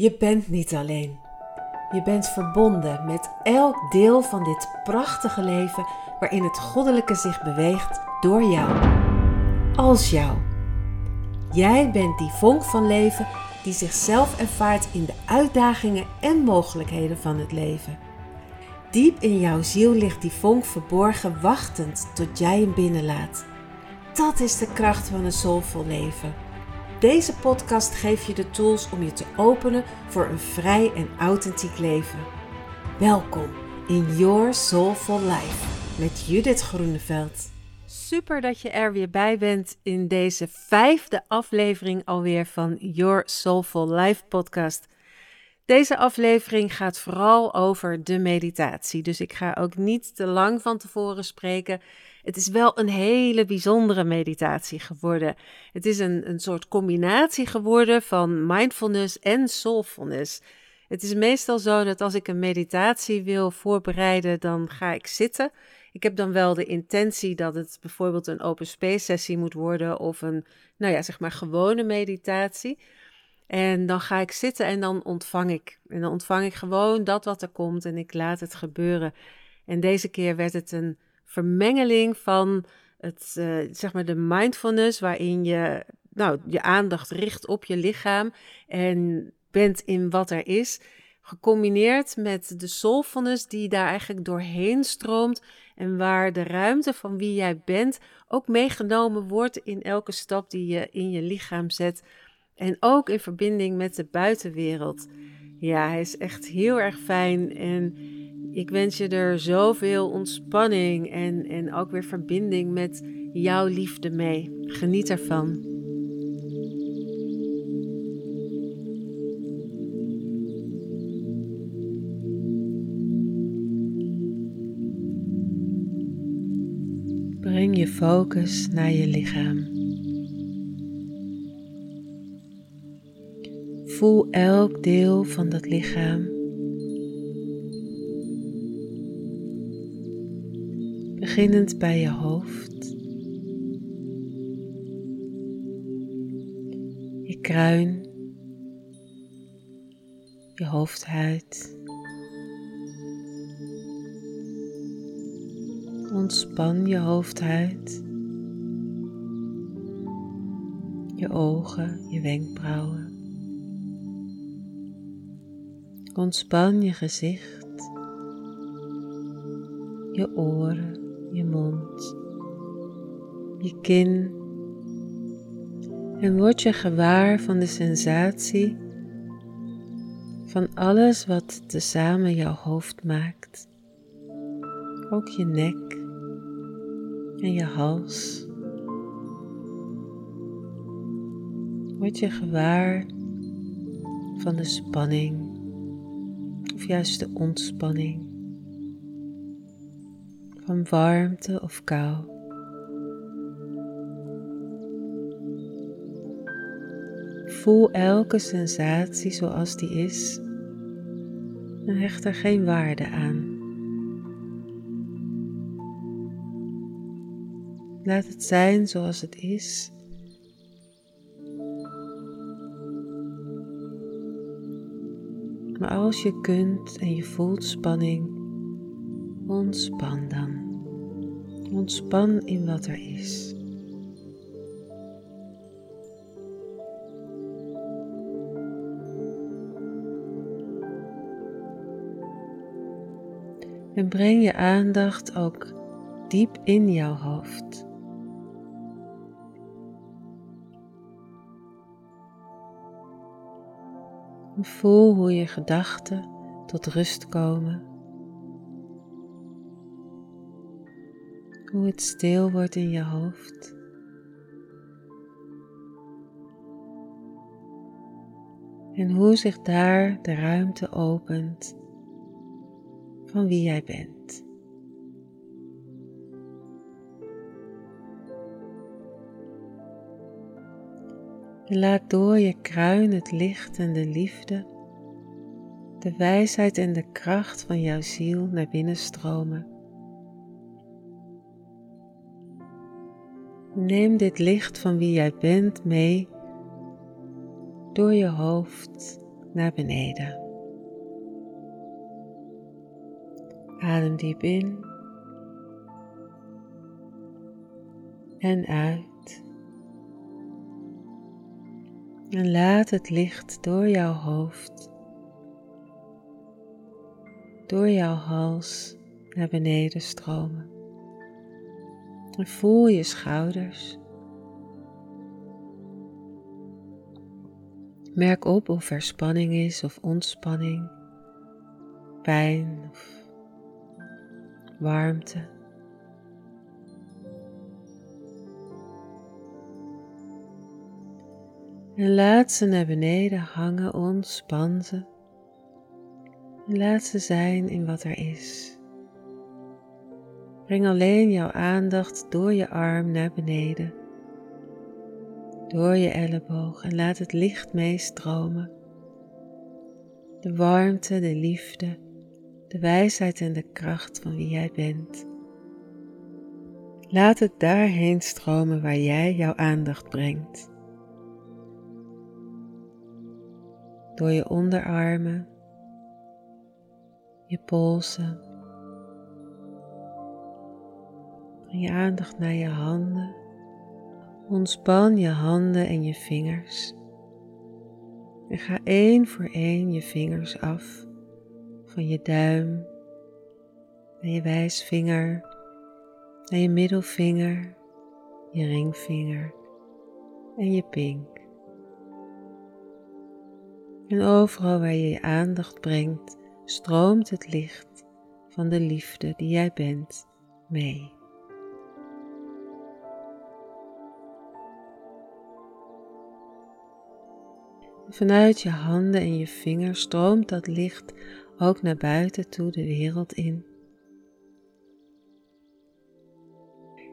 Je bent niet alleen. Je bent verbonden met elk deel van dit prachtige leven waarin het goddelijke zich beweegt door jou. Als jou. Jij bent die vonk van leven die zichzelf ervaart in de uitdagingen en mogelijkheden van het leven. Diep in jouw ziel ligt die vonk verborgen, wachtend tot jij hem binnenlaat. Dat is de kracht van een soulvol leven. Deze podcast geeft je de tools om je te openen voor een vrij en authentiek leven. Welkom in Your Soulful Life met Judith Groeneveld. Super dat je er weer bij bent in deze vijfde aflevering alweer van Your Soulful Life podcast. Deze aflevering gaat vooral over de meditatie, dus ik ga ook niet te lang van tevoren spreken. Het is wel een hele bijzondere meditatie geworden. Het is een, een soort combinatie geworden van mindfulness en soulfulness. Het is meestal zo dat als ik een meditatie wil voorbereiden, dan ga ik zitten. Ik heb dan wel de intentie dat het bijvoorbeeld een open space sessie moet worden of een, nou ja, zeg maar gewone meditatie. En dan ga ik zitten en dan ontvang ik. En dan ontvang ik gewoon dat wat er komt en ik laat het gebeuren. En deze keer werd het een vermengeling van het, uh, zeg maar de mindfulness, waarin je nou, je aandacht richt op je lichaam en bent in wat er is, gecombineerd met de soulfulness die daar eigenlijk doorheen stroomt en waar de ruimte van wie jij bent ook meegenomen wordt in elke stap die je in je lichaam zet en ook in verbinding met de buitenwereld. Ja, hij is echt heel erg fijn en ik wens je er zoveel ontspanning en, en ook weer verbinding met jouw liefde mee. Geniet ervan. Breng je focus naar je lichaam. Voel elk deel van dat lichaam beginnend bij je hoofd, je kruin, je hoofdhuid. Ontspan je hoofdhuid, je ogen, je wenkbrauwen. Ontspan je gezicht, je oren, je mond, je kin en word je gewaar van de sensatie van alles wat tezamen jouw hoofd maakt. Ook je nek en je hals. Word je gewaar van de spanning juist de ontspanning van warmte of kou. Voel elke sensatie zoals die is en hecht er geen waarde aan. Laat het zijn zoals het is. Als je kunt en je voelt spanning, ontspan dan. Ontspan in wat er is. En breng je aandacht ook diep in jouw hoofd. Voel hoe je gedachten tot rust komen hoe het stil wordt in je hoofd. En hoe zich daar de ruimte opent van wie jij bent. Laat door je kruin het licht en de liefde, de wijsheid en de kracht van jouw ziel naar binnen stromen. Neem dit licht van wie jij bent mee door je hoofd naar beneden. Adem diep in en uit. En laat het licht door jouw hoofd, door jouw hals naar beneden stromen. En voel je schouders. Merk op of er spanning is of ontspanning, pijn of warmte. Laat ze naar beneden hangen, ontspan ze. Laat ze zijn in wat er is. Breng alleen jouw aandacht door je arm naar beneden, door je elleboog en laat het licht meestromen. De warmte, de liefde, de wijsheid en de kracht van wie jij bent. Laat het daarheen stromen waar jij jouw aandacht brengt. Door je onderarmen, je polsen. Breng je aandacht naar je handen. Ontspan je handen en je vingers. En ga één voor één je vingers af van je duim naar je wijsvinger, naar je middelvinger, je ringvinger en je pink. En overal waar je je aandacht brengt, stroomt het licht van de liefde die jij bent mee. Vanuit je handen en je vingers stroomt dat licht ook naar buiten toe de wereld in.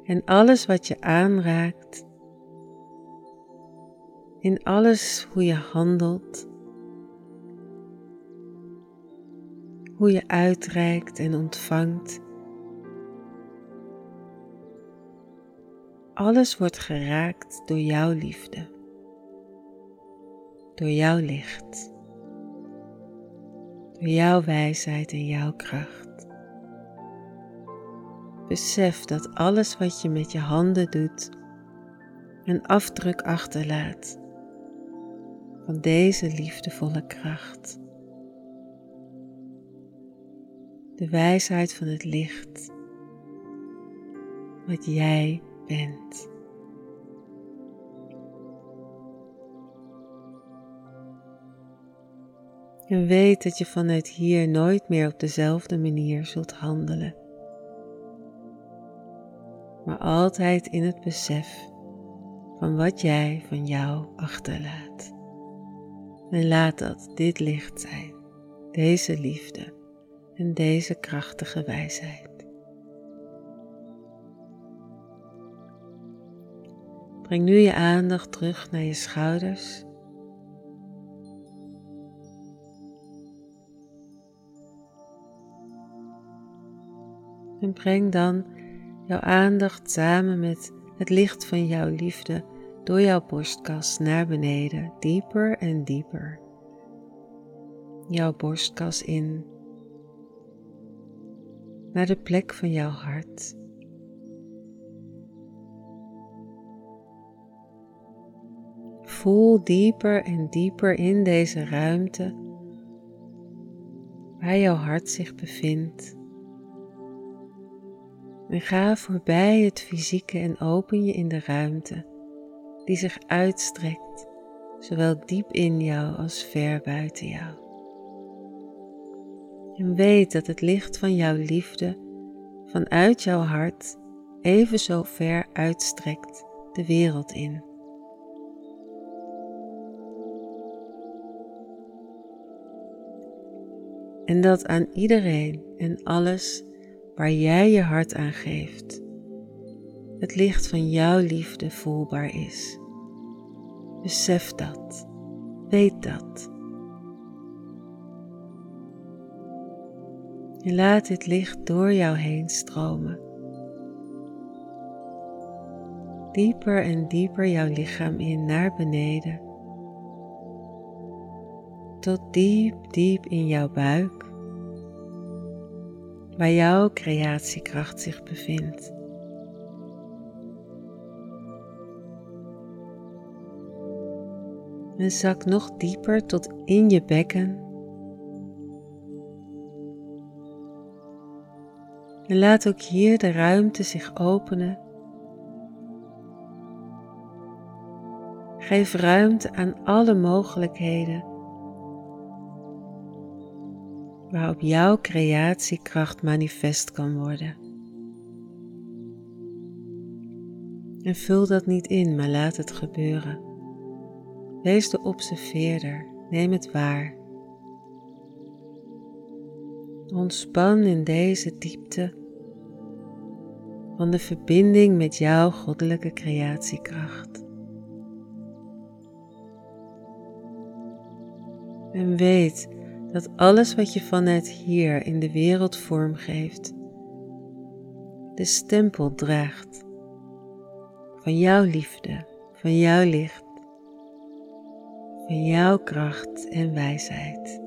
En alles wat je aanraakt, in alles hoe je handelt, hoe je uitreikt en ontvangt, alles wordt geraakt door jouw liefde, door jouw licht door jouw wijsheid en jouw kracht. Besef dat alles wat je met je handen doet een afdruk achterlaat van deze liefdevolle kracht. De wijsheid van het licht, wat jij bent. En weet dat je vanuit hier nooit meer op dezelfde manier zult handelen. Maar altijd in het besef van wat jij van jou achterlaat. En laat dat dit licht zijn, deze liefde en deze krachtige wijsheid. Breng nu je aandacht terug naar je schouders En breng dan jouw aandacht samen met het licht van jouw liefde door jouw borstkas naar beneden, dieper en dieper. Jouw borstkas in, naar de plek van jouw hart. Voel dieper en dieper in deze ruimte waar jouw hart zich bevindt. En ga voorbij het fysieke en open je in de ruimte die zich uitstrekt, zowel diep in jou als ver buiten jou. En weet dat het licht van jouw liefde vanuit jouw hart even zo ver uitstrekt de wereld in. En dat aan iedereen en alles waar jij je hart aan geeft, het licht van jouw liefde voelbaar is. Besef dat, weet dat. En laat dit licht door jou heen stromen. Dieper en dieper jouw lichaam in naar beneden. tot diep, diep in jouw buik, waar jouw creatiekracht zich bevindt. En zak nog dieper tot in je bekken. En laat ook hier de ruimte zich openen. Geef ruimte aan alle mogelijkheden waarop jouw creatiekracht manifest kan worden. En vul dat niet in, maar laat het gebeuren. Wees de observeerder, neem het waar. Ontspan in deze diepte van de verbinding met jouw goddelijke creatiekracht. En weet dat alles wat je vanuit hier in de wereld vormgeeft, de stempel draagt van jouw liefde, van jouw licht, van jouw kracht en wijsheid.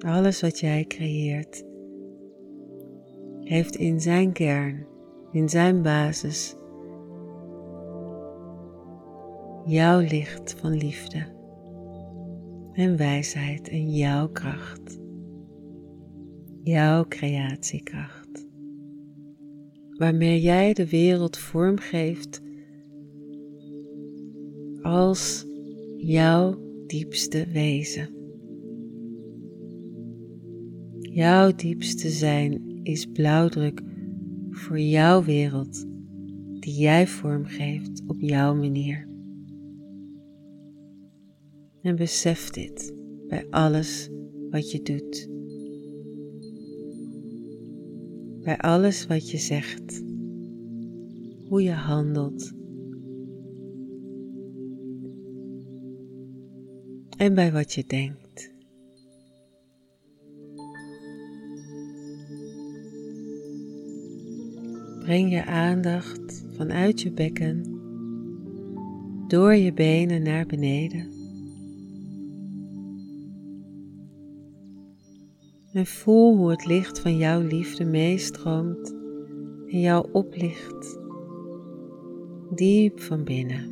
Alles wat jij creëert heeft in zijn kern, in zijn basis, jouw licht van liefde en wijsheid en jouw kracht, jouw creatiekracht, waarmee jij de wereld vormgeeft als jouw diepste wezen. Jouw diepste zijn is blauwdruk voor jouw wereld die jij vormgeeft op jouw manier. En besef dit bij alles wat je doet. Bij alles wat je zegt. Hoe je handelt. En bij wat je denkt. Breng je aandacht vanuit je bekken door je benen naar beneden. En voel hoe het licht van jouw liefde meestroomt en jou oplicht diep van binnen.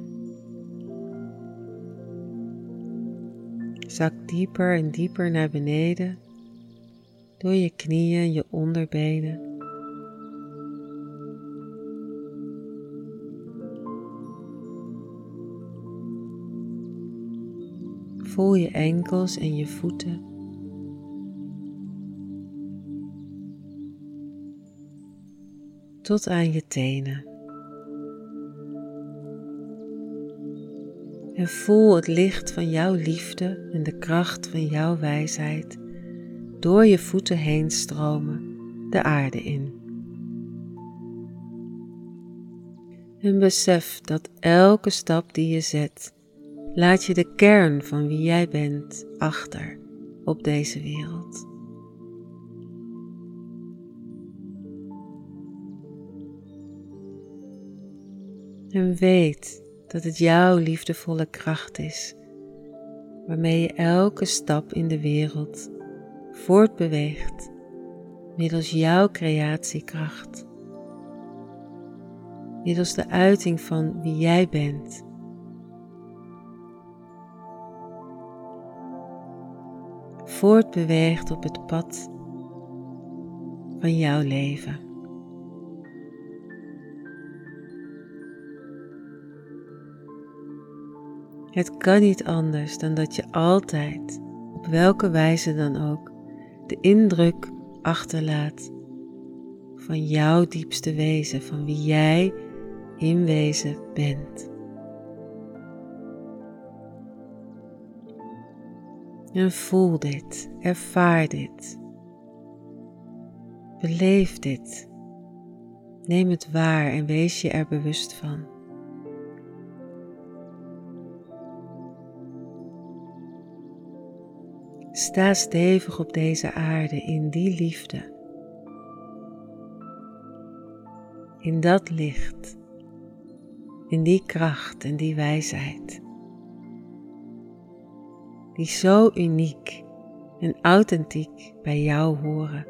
Zak dieper en dieper naar beneden door je knieën en je onderbenen. Voel je enkels en je voeten. tot aan je tenen. En voel het licht van jouw liefde en de kracht van jouw wijsheid door je voeten heen stromen de aarde in. En besef dat elke stap die je zet, laat je de kern van wie jij bent achter op deze wereld. En weet dat het jouw liefdevolle kracht is, waarmee je elke stap in de wereld voortbeweegt middels jouw creatiekracht, middels de uiting van wie jij bent. Voortbeweegt op het pad van jouw leven. Het kan niet anders dan dat je altijd, op welke wijze dan ook, de indruk achterlaat van jouw diepste wezen, van wie jij in wezen bent. En voel dit, ervaar dit, beleef dit, neem het waar en wees je er bewust van. Sta stevig op deze aarde in die liefde, in dat licht, in die kracht en die wijsheid. Die zo uniek en authentiek bij jou horen.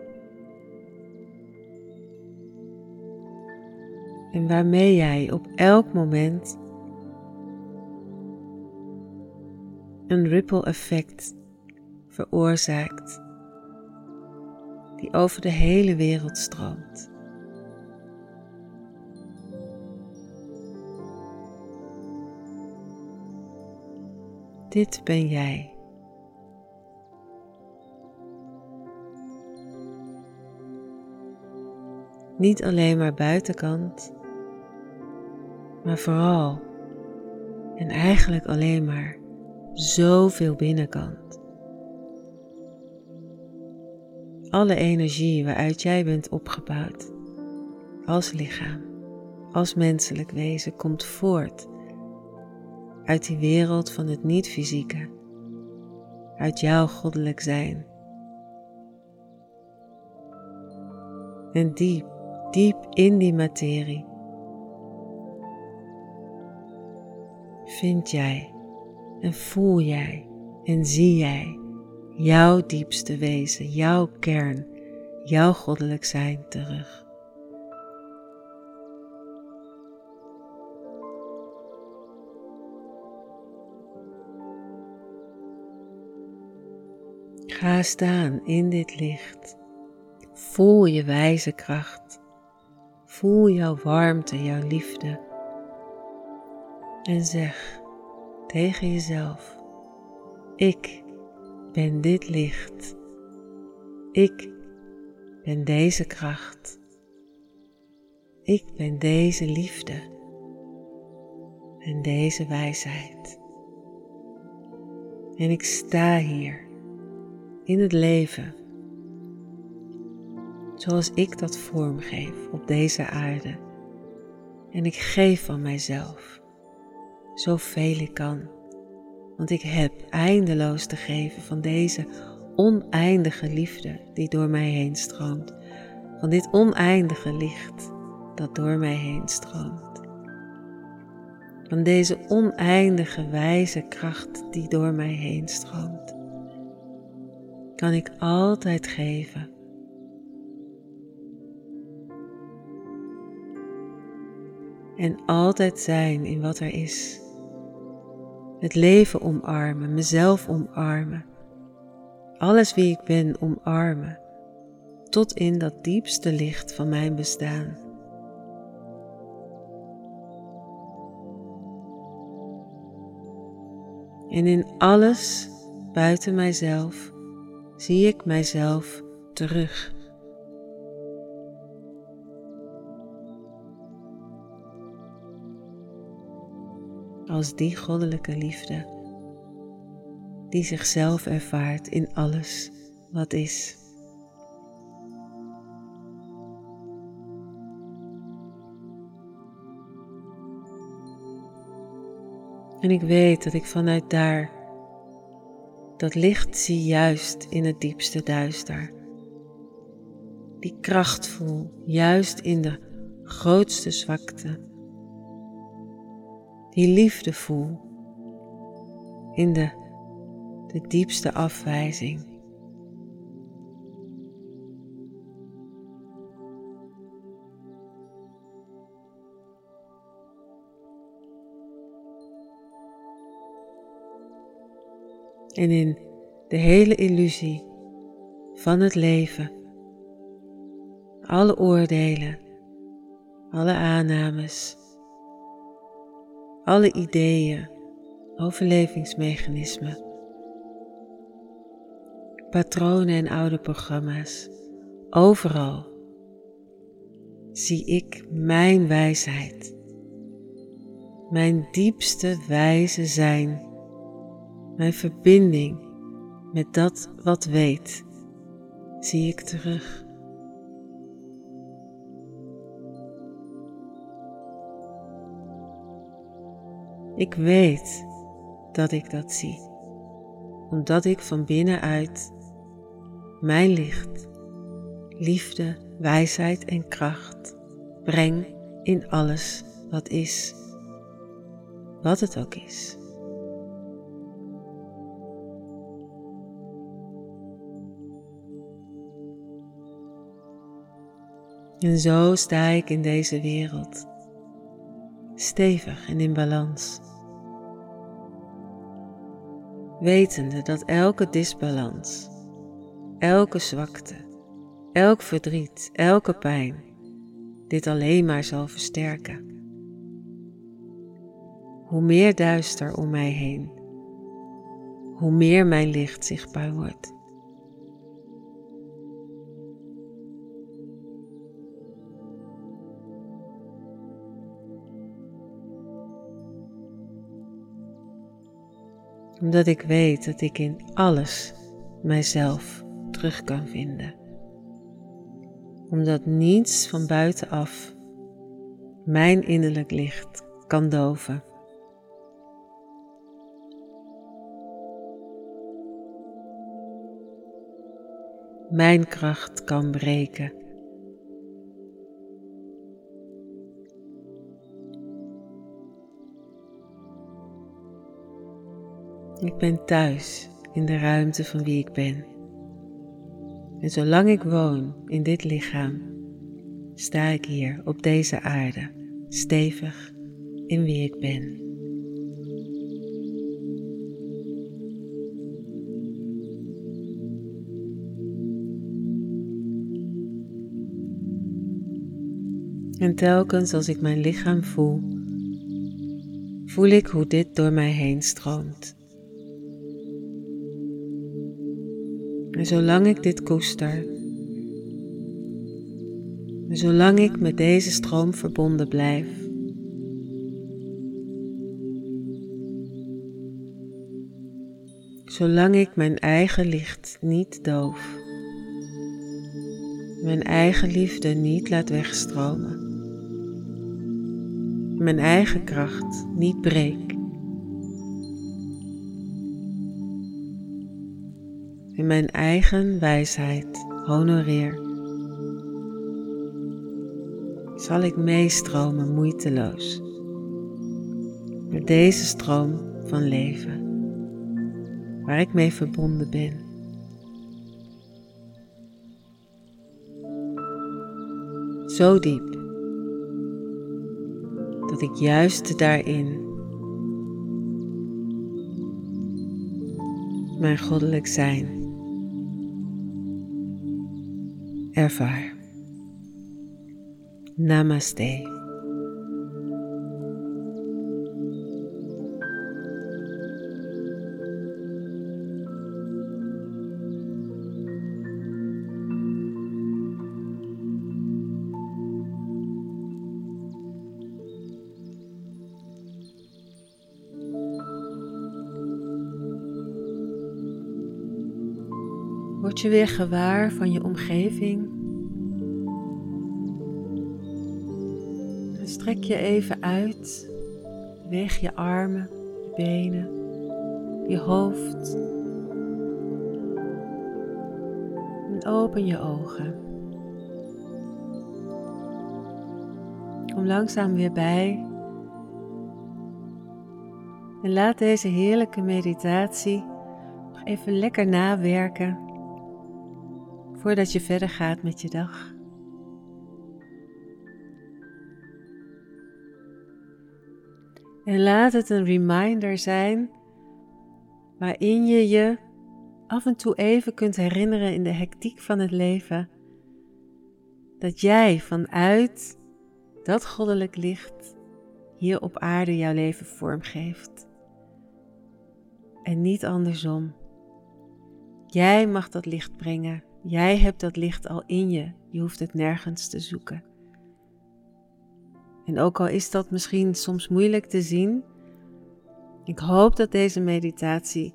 En waarmee jij op elk moment een ripple effect veroorzaakt die over de hele wereld stroomt. Dit ben jij. Niet alleen maar buitenkant, maar vooral en eigenlijk alleen maar zoveel binnenkant. Alle energie waaruit jij bent opgebouwd, als lichaam, als menselijk wezen, komt voort uit die wereld van het niet-fysieke, uit jouw goddelijk zijn. En diep, diep in die materie vind jij en voel jij en zie jij jouw diepste wezen, jouw kern, jouw goddelijk zijn terug. Ga staan in dit licht. Voel je wijze kracht. Voel jouw warmte, jouw liefde. En zeg tegen jezelf: Ik ben dit licht. Ik ben deze kracht. Ik ben deze liefde en deze wijsheid. En ik sta hier in het leven zoals ik dat vormgeef op deze aarde. En ik geef van mijzelf zoveel ik kan, want ik heb eindeloos te geven van deze oneindige liefde die door mij heen stroomt, van dit oneindige licht dat door mij heen stroomt, van deze oneindige wijze kracht die door mij heen stroomt kan ik altijd geven. En altijd zijn in wat er is. Het leven omarmen, mezelf omarmen. Alles wie ik ben omarmen. Tot in dat diepste licht van mijn bestaan. En in alles buiten mijzelf zie ik mijzelf terug. Als die goddelijke liefde die zichzelf ervaart in alles wat is. En ik weet dat ik vanuit daar dat licht zie juist in het diepste duister. Die kracht voel juist in de grootste zwakte. Die liefde voel in de, de diepste afwijzing. en in de hele illusie van het leven, alle oordelen, alle aannames, alle ideeën, overlevingsmechanismen, patronen en oude programma's, overal zie ik mijn wijsheid, mijn diepste wijze zijn. Mijn verbinding met dat wat weet, zie ik terug. Ik weet dat ik dat zie, omdat ik van binnenuit mijn licht, liefde, wijsheid en kracht breng in alles wat is, wat het ook is. En zo sta ik in deze wereld stevig en in balans. Wetende dat elke disbalans, elke zwakte, elk verdriet, elke pijn dit alleen maar zal versterken. Hoe meer duister om mij heen, hoe meer mijn licht zichtbaar wordt. Omdat ik weet dat ik in alles mijzelf terug kan vinden. Omdat niets van buitenaf mijn innerlijk licht kan doven. Mijn kracht kan breken. Ik ben thuis in de ruimte van wie ik ben. En zolang ik woon in dit lichaam, sta ik hier op deze aarde, stevig in wie ik ben. En telkens als ik mijn lichaam voel, voel ik hoe dit door mij heen stroomt. En zolang ik dit koester, en zolang ik met deze stroom verbonden blijf, zolang ik mijn eigen licht niet doof, mijn eigen liefde niet laat wegstromen, mijn eigen kracht niet breek, in mijn eigen wijsheid honoreer, zal ik meestromen moeiteloos met deze stroom van leven waar ik mee verbonden ben. Zo diep dat ik juist daarin mijn goddelijk zijn ervaar. Namaste. Word je weer gewaar van je omgeving. Strek je even uit. Beweeg je armen, je benen, je hoofd. En open je ogen. Kom langzaam weer bij. En laat deze heerlijke meditatie nog even lekker nawerken voordat je verder gaat met je dag. En laat het een reminder zijn waarin je je af en toe even kunt herinneren in de hectiek van het leven dat jij vanuit dat goddelijk licht hier op aarde jouw leven vormgeeft. En niet andersom. Jij mag dat licht brengen Jij hebt dat licht al in je. Je hoeft het nergens te zoeken. En ook al is dat misschien soms moeilijk te zien, ik hoop dat deze meditatie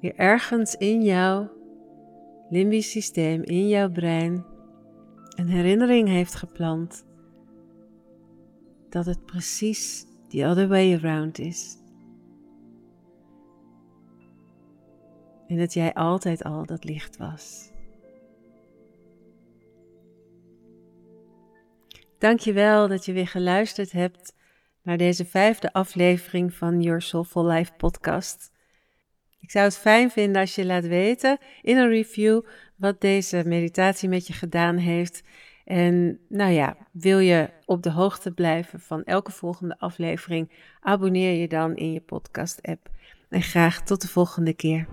weer ergens in jouw limbisch systeem, in jouw brein, een herinnering heeft geplant dat het precies the other way around is. En dat jij altijd al dat licht was. Dankjewel dat je weer geluisterd hebt naar deze vijfde aflevering van Your Soulful Life podcast. Ik zou het fijn vinden als je laat weten in een review wat deze meditatie met je gedaan heeft En nou ja, wil je op de hoogte blijven van elke volgende aflevering, abonneer je dan in je podcast-app. En graag tot de volgende keer.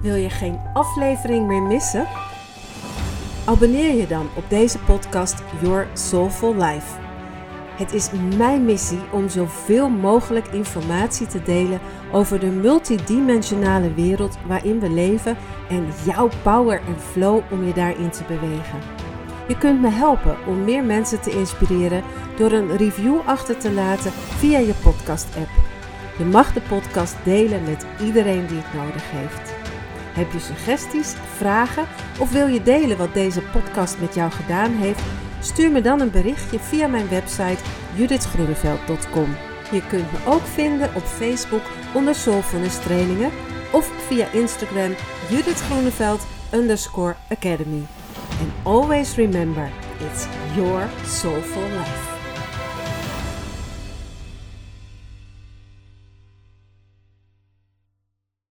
Wil je geen aflevering meer missen? Abonneer je dan op deze podcast Your Soulful Life. Het is mijn missie om zoveel mogelijk informatie te delen over de multidimensionale wereld waarin we leven en jouw power en flow om je daarin te bewegen. Je kunt me helpen om meer mensen te inspireren door een review achter te laten via je podcast-app. Je mag de podcast delen met iedereen die het nodig heeft. Heb je suggesties, vragen of wil je delen wat deze podcast met jou gedaan heeft? Stuur me dan een berichtje via mijn website judithgroeneveld.com. Je kunt me ook vinden op Facebook onder Soulfulness Trainingen of via Instagram Judith Groeneveld underscore Academy. And always remember, it's your soulful life.